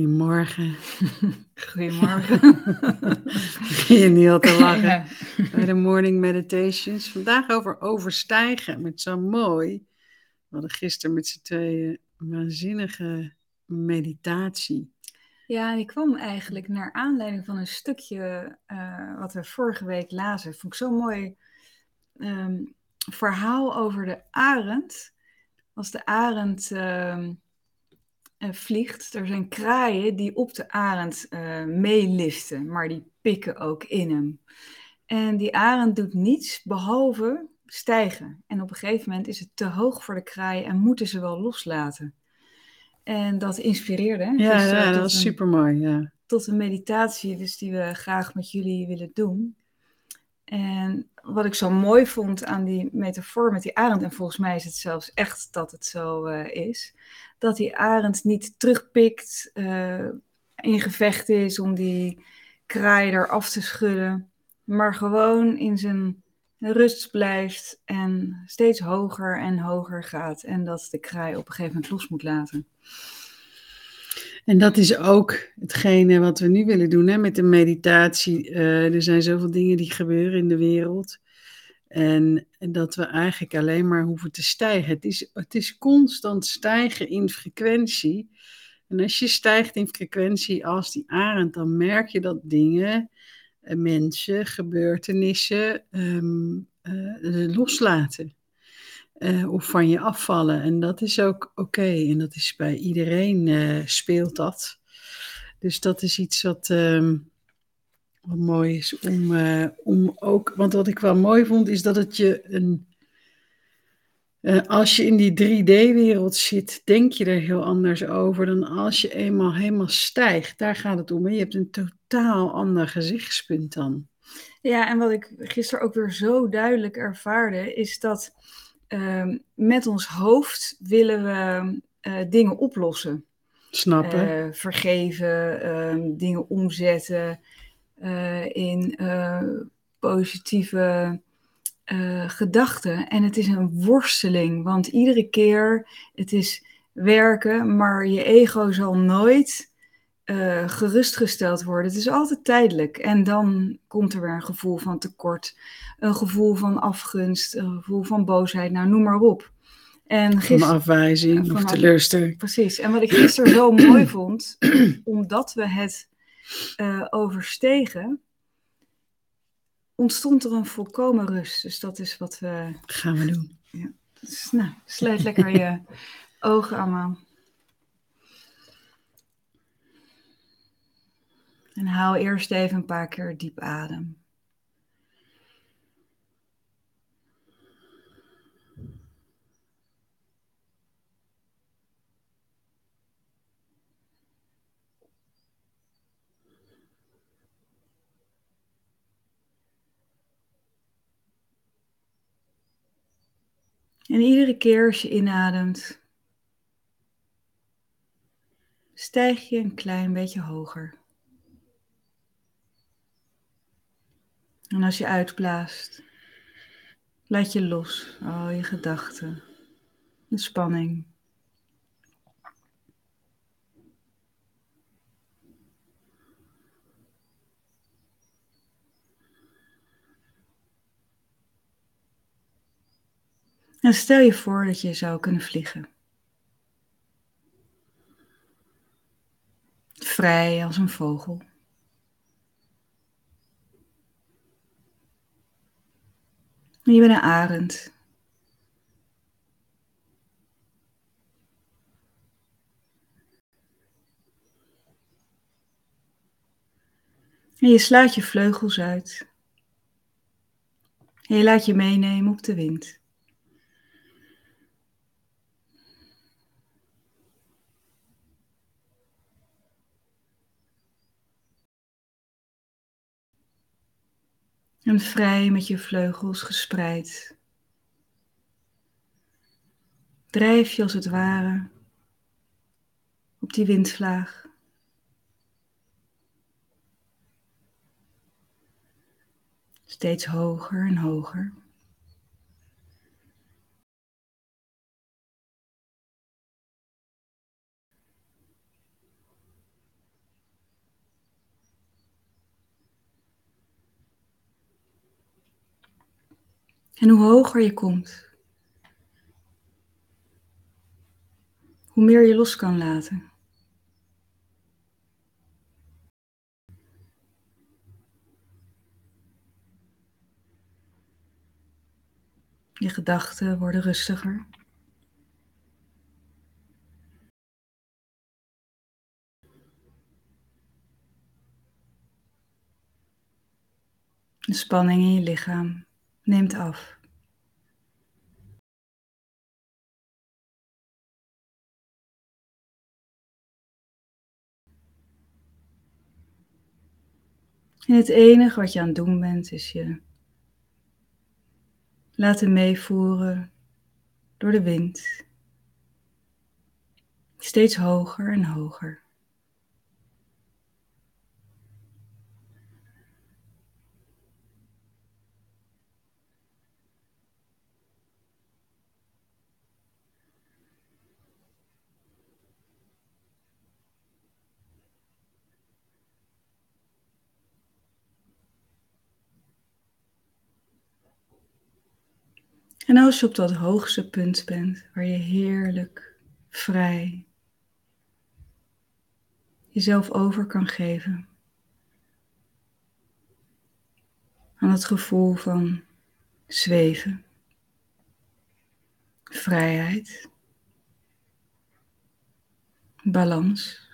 Goedemorgen. Goedemorgen. Begin je niet al te lachen bij de morning meditations. Vandaag over overstijgen met zo mooi. We hadden gisteren met z'n tweeën een waanzinnige meditatie. Ja, die kwam eigenlijk naar aanleiding van een stukje eh, wat we vorige week lazen. Vond ik zo'n mooi ehm, verhaal over de arend. Als de arend ehm, vliegt, er zijn kraaien die op de arend uh, meeliften, maar die pikken ook in hem. En die arend doet niets behalve stijgen. En op een gegeven moment is het te hoog voor de kraaien en moeten ze wel loslaten. En dat inspireerde. Ja, dus, ja dat was super mooi. Ja. Tot een meditatie dus die we graag met jullie willen doen. En wat ik zo mooi vond aan die metafoor met die arend, en volgens mij is het zelfs echt dat het zo uh, is, dat die arend niet terugpikt, uh, in gevecht is om die kraai eraf te schudden, maar gewoon in zijn rust blijft en steeds hoger en hoger gaat en dat de kraai op een gegeven moment los moet laten. En dat is ook hetgene wat we nu willen doen hè, met de meditatie. Uh, er zijn zoveel dingen die gebeuren in de wereld. En, en, dat we eigenlijk alleen maar hoeven te stijgen. Het is, het is constant stijgen in frequentie. En als je stijgt in frequentie als die arend, dan merk je dat dingen, eh, mensen, gebeurtenissen um, uh, loslaten. Uh, of van je afvallen. En dat is ook oké. En dat is bij iedereen uh, speelt dat. Dus dat is iets wat, uh, wat mooi is om, uh, om ook. Want wat ik wel mooi vond, is dat het je een. als je in die 3D-wereld zit, denk je er heel anders over dan als je eenmaal helemaal stijgt. Daar gaat het om. En je hebt een totaal ander gezichtspunt dan. Ja, en wat ik gisteren ook weer zo duidelijk ervaarde, is dat uh, met ons hoofd willen we uh, dingen oplossen. Snappen. Uh, vergeven, ehm, dingen omzetten eh, in positieve gedachten. En het is een worsteling, want iedere keer het is werken, maar je ego zal nooit uh, gerustgesteld worden. Het is altijd tijdelijk. En dan komt er weer een gevoel van tekort, een gevoel van afgunst, een gevoel van boosheid, nou noem maar op. En gister... Van afwijzing van of teleurstelling. Precies. En wat ik gisteren zo mooi vond, omdat we het uh, overstegen, ontstond er een volkomen rust. Dus dat is wat we... Gaan we doen. Ja. Dus, nou, sluit lekker je ogen allemaal. En haal eerst even een paar keer diep adem. En iedere keer als je inademt, stijg je een klein beetje hoger. En als je uitblaast, laat je los al je gedachten, de spanning. En stel je voor dat je zou kunnen vliegen. Vrij als een vogel. Je bent een arend. En je slaat je vleugels uit. En je laat je meenemen op de wind. En vrij met je vleugels gespreid. Drijf je als het ware op die windvlaag. Steeds hoger en hoger. En hoe hoger je komt, hoe meer je los kan laten. Je gedachten worden rustiger. De spanning in je lichaam neemt af. En het enige wat je aan het doen bent, is je laten meevoeren door de wind. Steeds hoger en hoger. En als je op dat hoogste punt bent, waar je heerlijk, vrij jezelf over kan geven aan het gevoel van zweven, vrijheid, balans.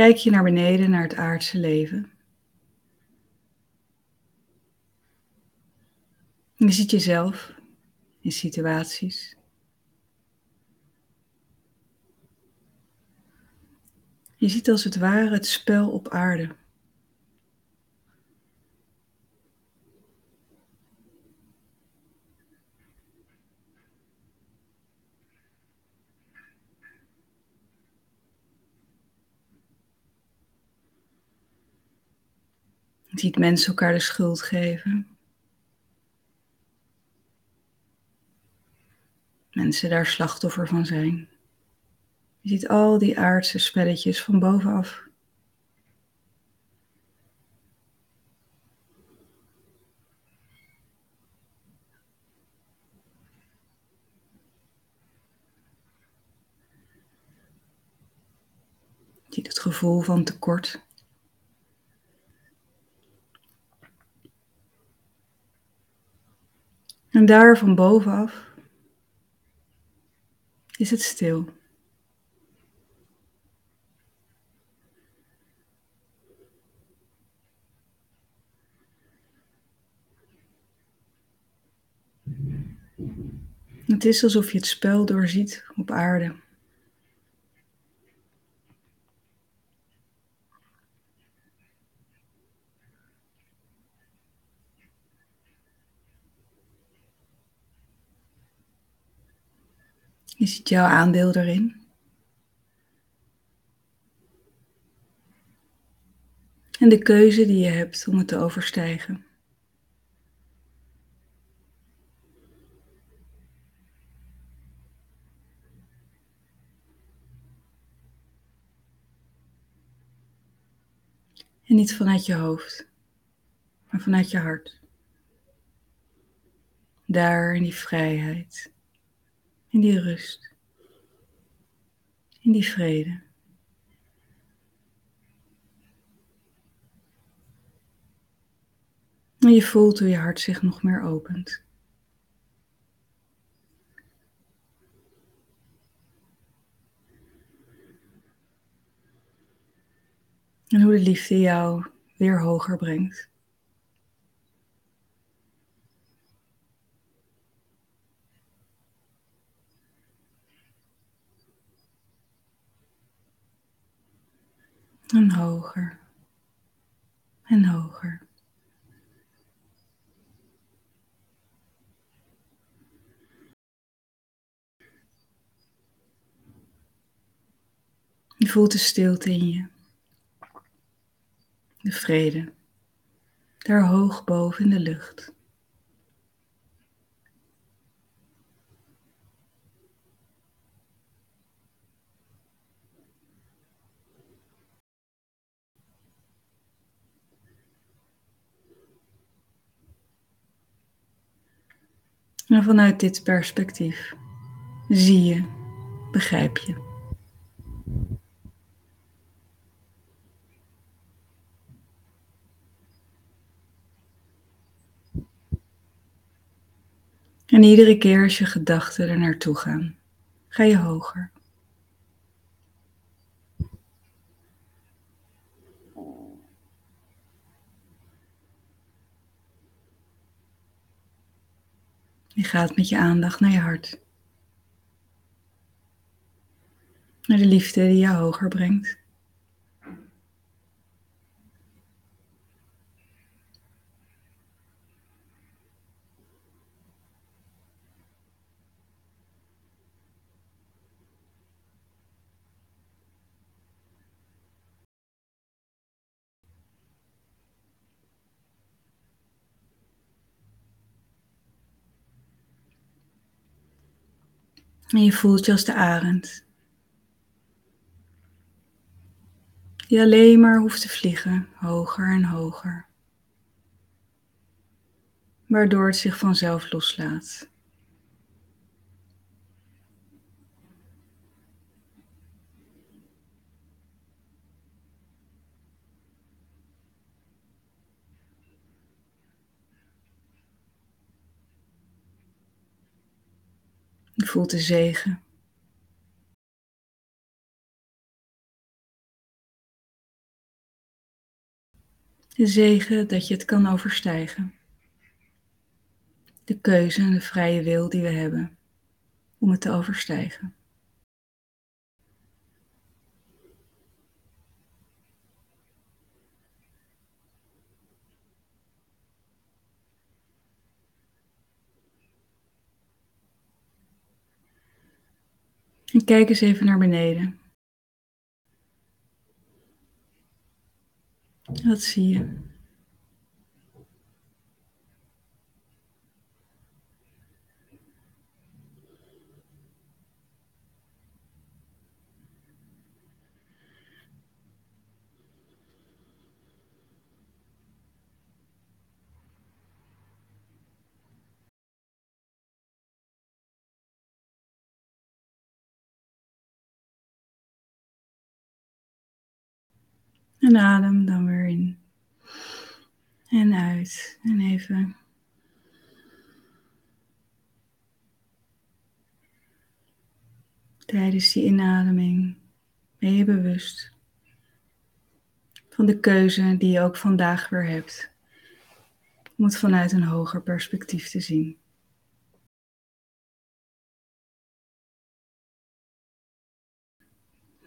Kijk je naar beneden, naar het aardse leven. Je ziet jezelf in situaties. Je ziet als het ware het spel op aarde. Ziet mensen elkaar de schuld geven. Mensen daar slachtoffer van zijn. Je ziet al die aardse spelletjes van bovenaf. Je ziet het gevoel van tekort. En daar van bovenaf is het stil. Het is alsof je het spel doorziet op aarde. Je ziet jouw aandeel erin. En de keuze die je hebt om het te overstijgen. En niet vanuit je hoofd, maar vanuit je hart. Daar in die vrijheid in die rust, in die vrede. En je voelt hoe je hart zich nog meer opent. En hoe de liefde jou weer hoger brengt. En hoger. En hoger. Je voelt de stilte in je. De vrede. Daar hoog boven in de lucht. En vanuit dit perspectief zie je, begrijp je. En iedere keer als je gedachten er naartoe gaan, ga je hoger. Je gaat met je aandacht naar je hart. Naar de liefde die je hoger brengt. En je voelt je als de arend. Die alleen maar hoeft te vliegen, hoger en hoger. Waardoor het zich vanzelf loslaat. Je voelt de zegen. De zegen dat je het kan overstijgen. De keuze en de vrije wil die we hebben om het te overstijgen. En kijk eens even naar beneden. Wat zie je? En adem dan weer in. En uit. En even. Tijdens die inademing ben je bewust van de keuze die je ook vandaag weer hebt. Om het vanuit een hoger perspectief te zien.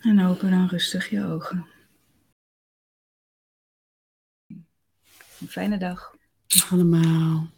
En open dan rustig je ogen. Een fijne dag. Allemaal.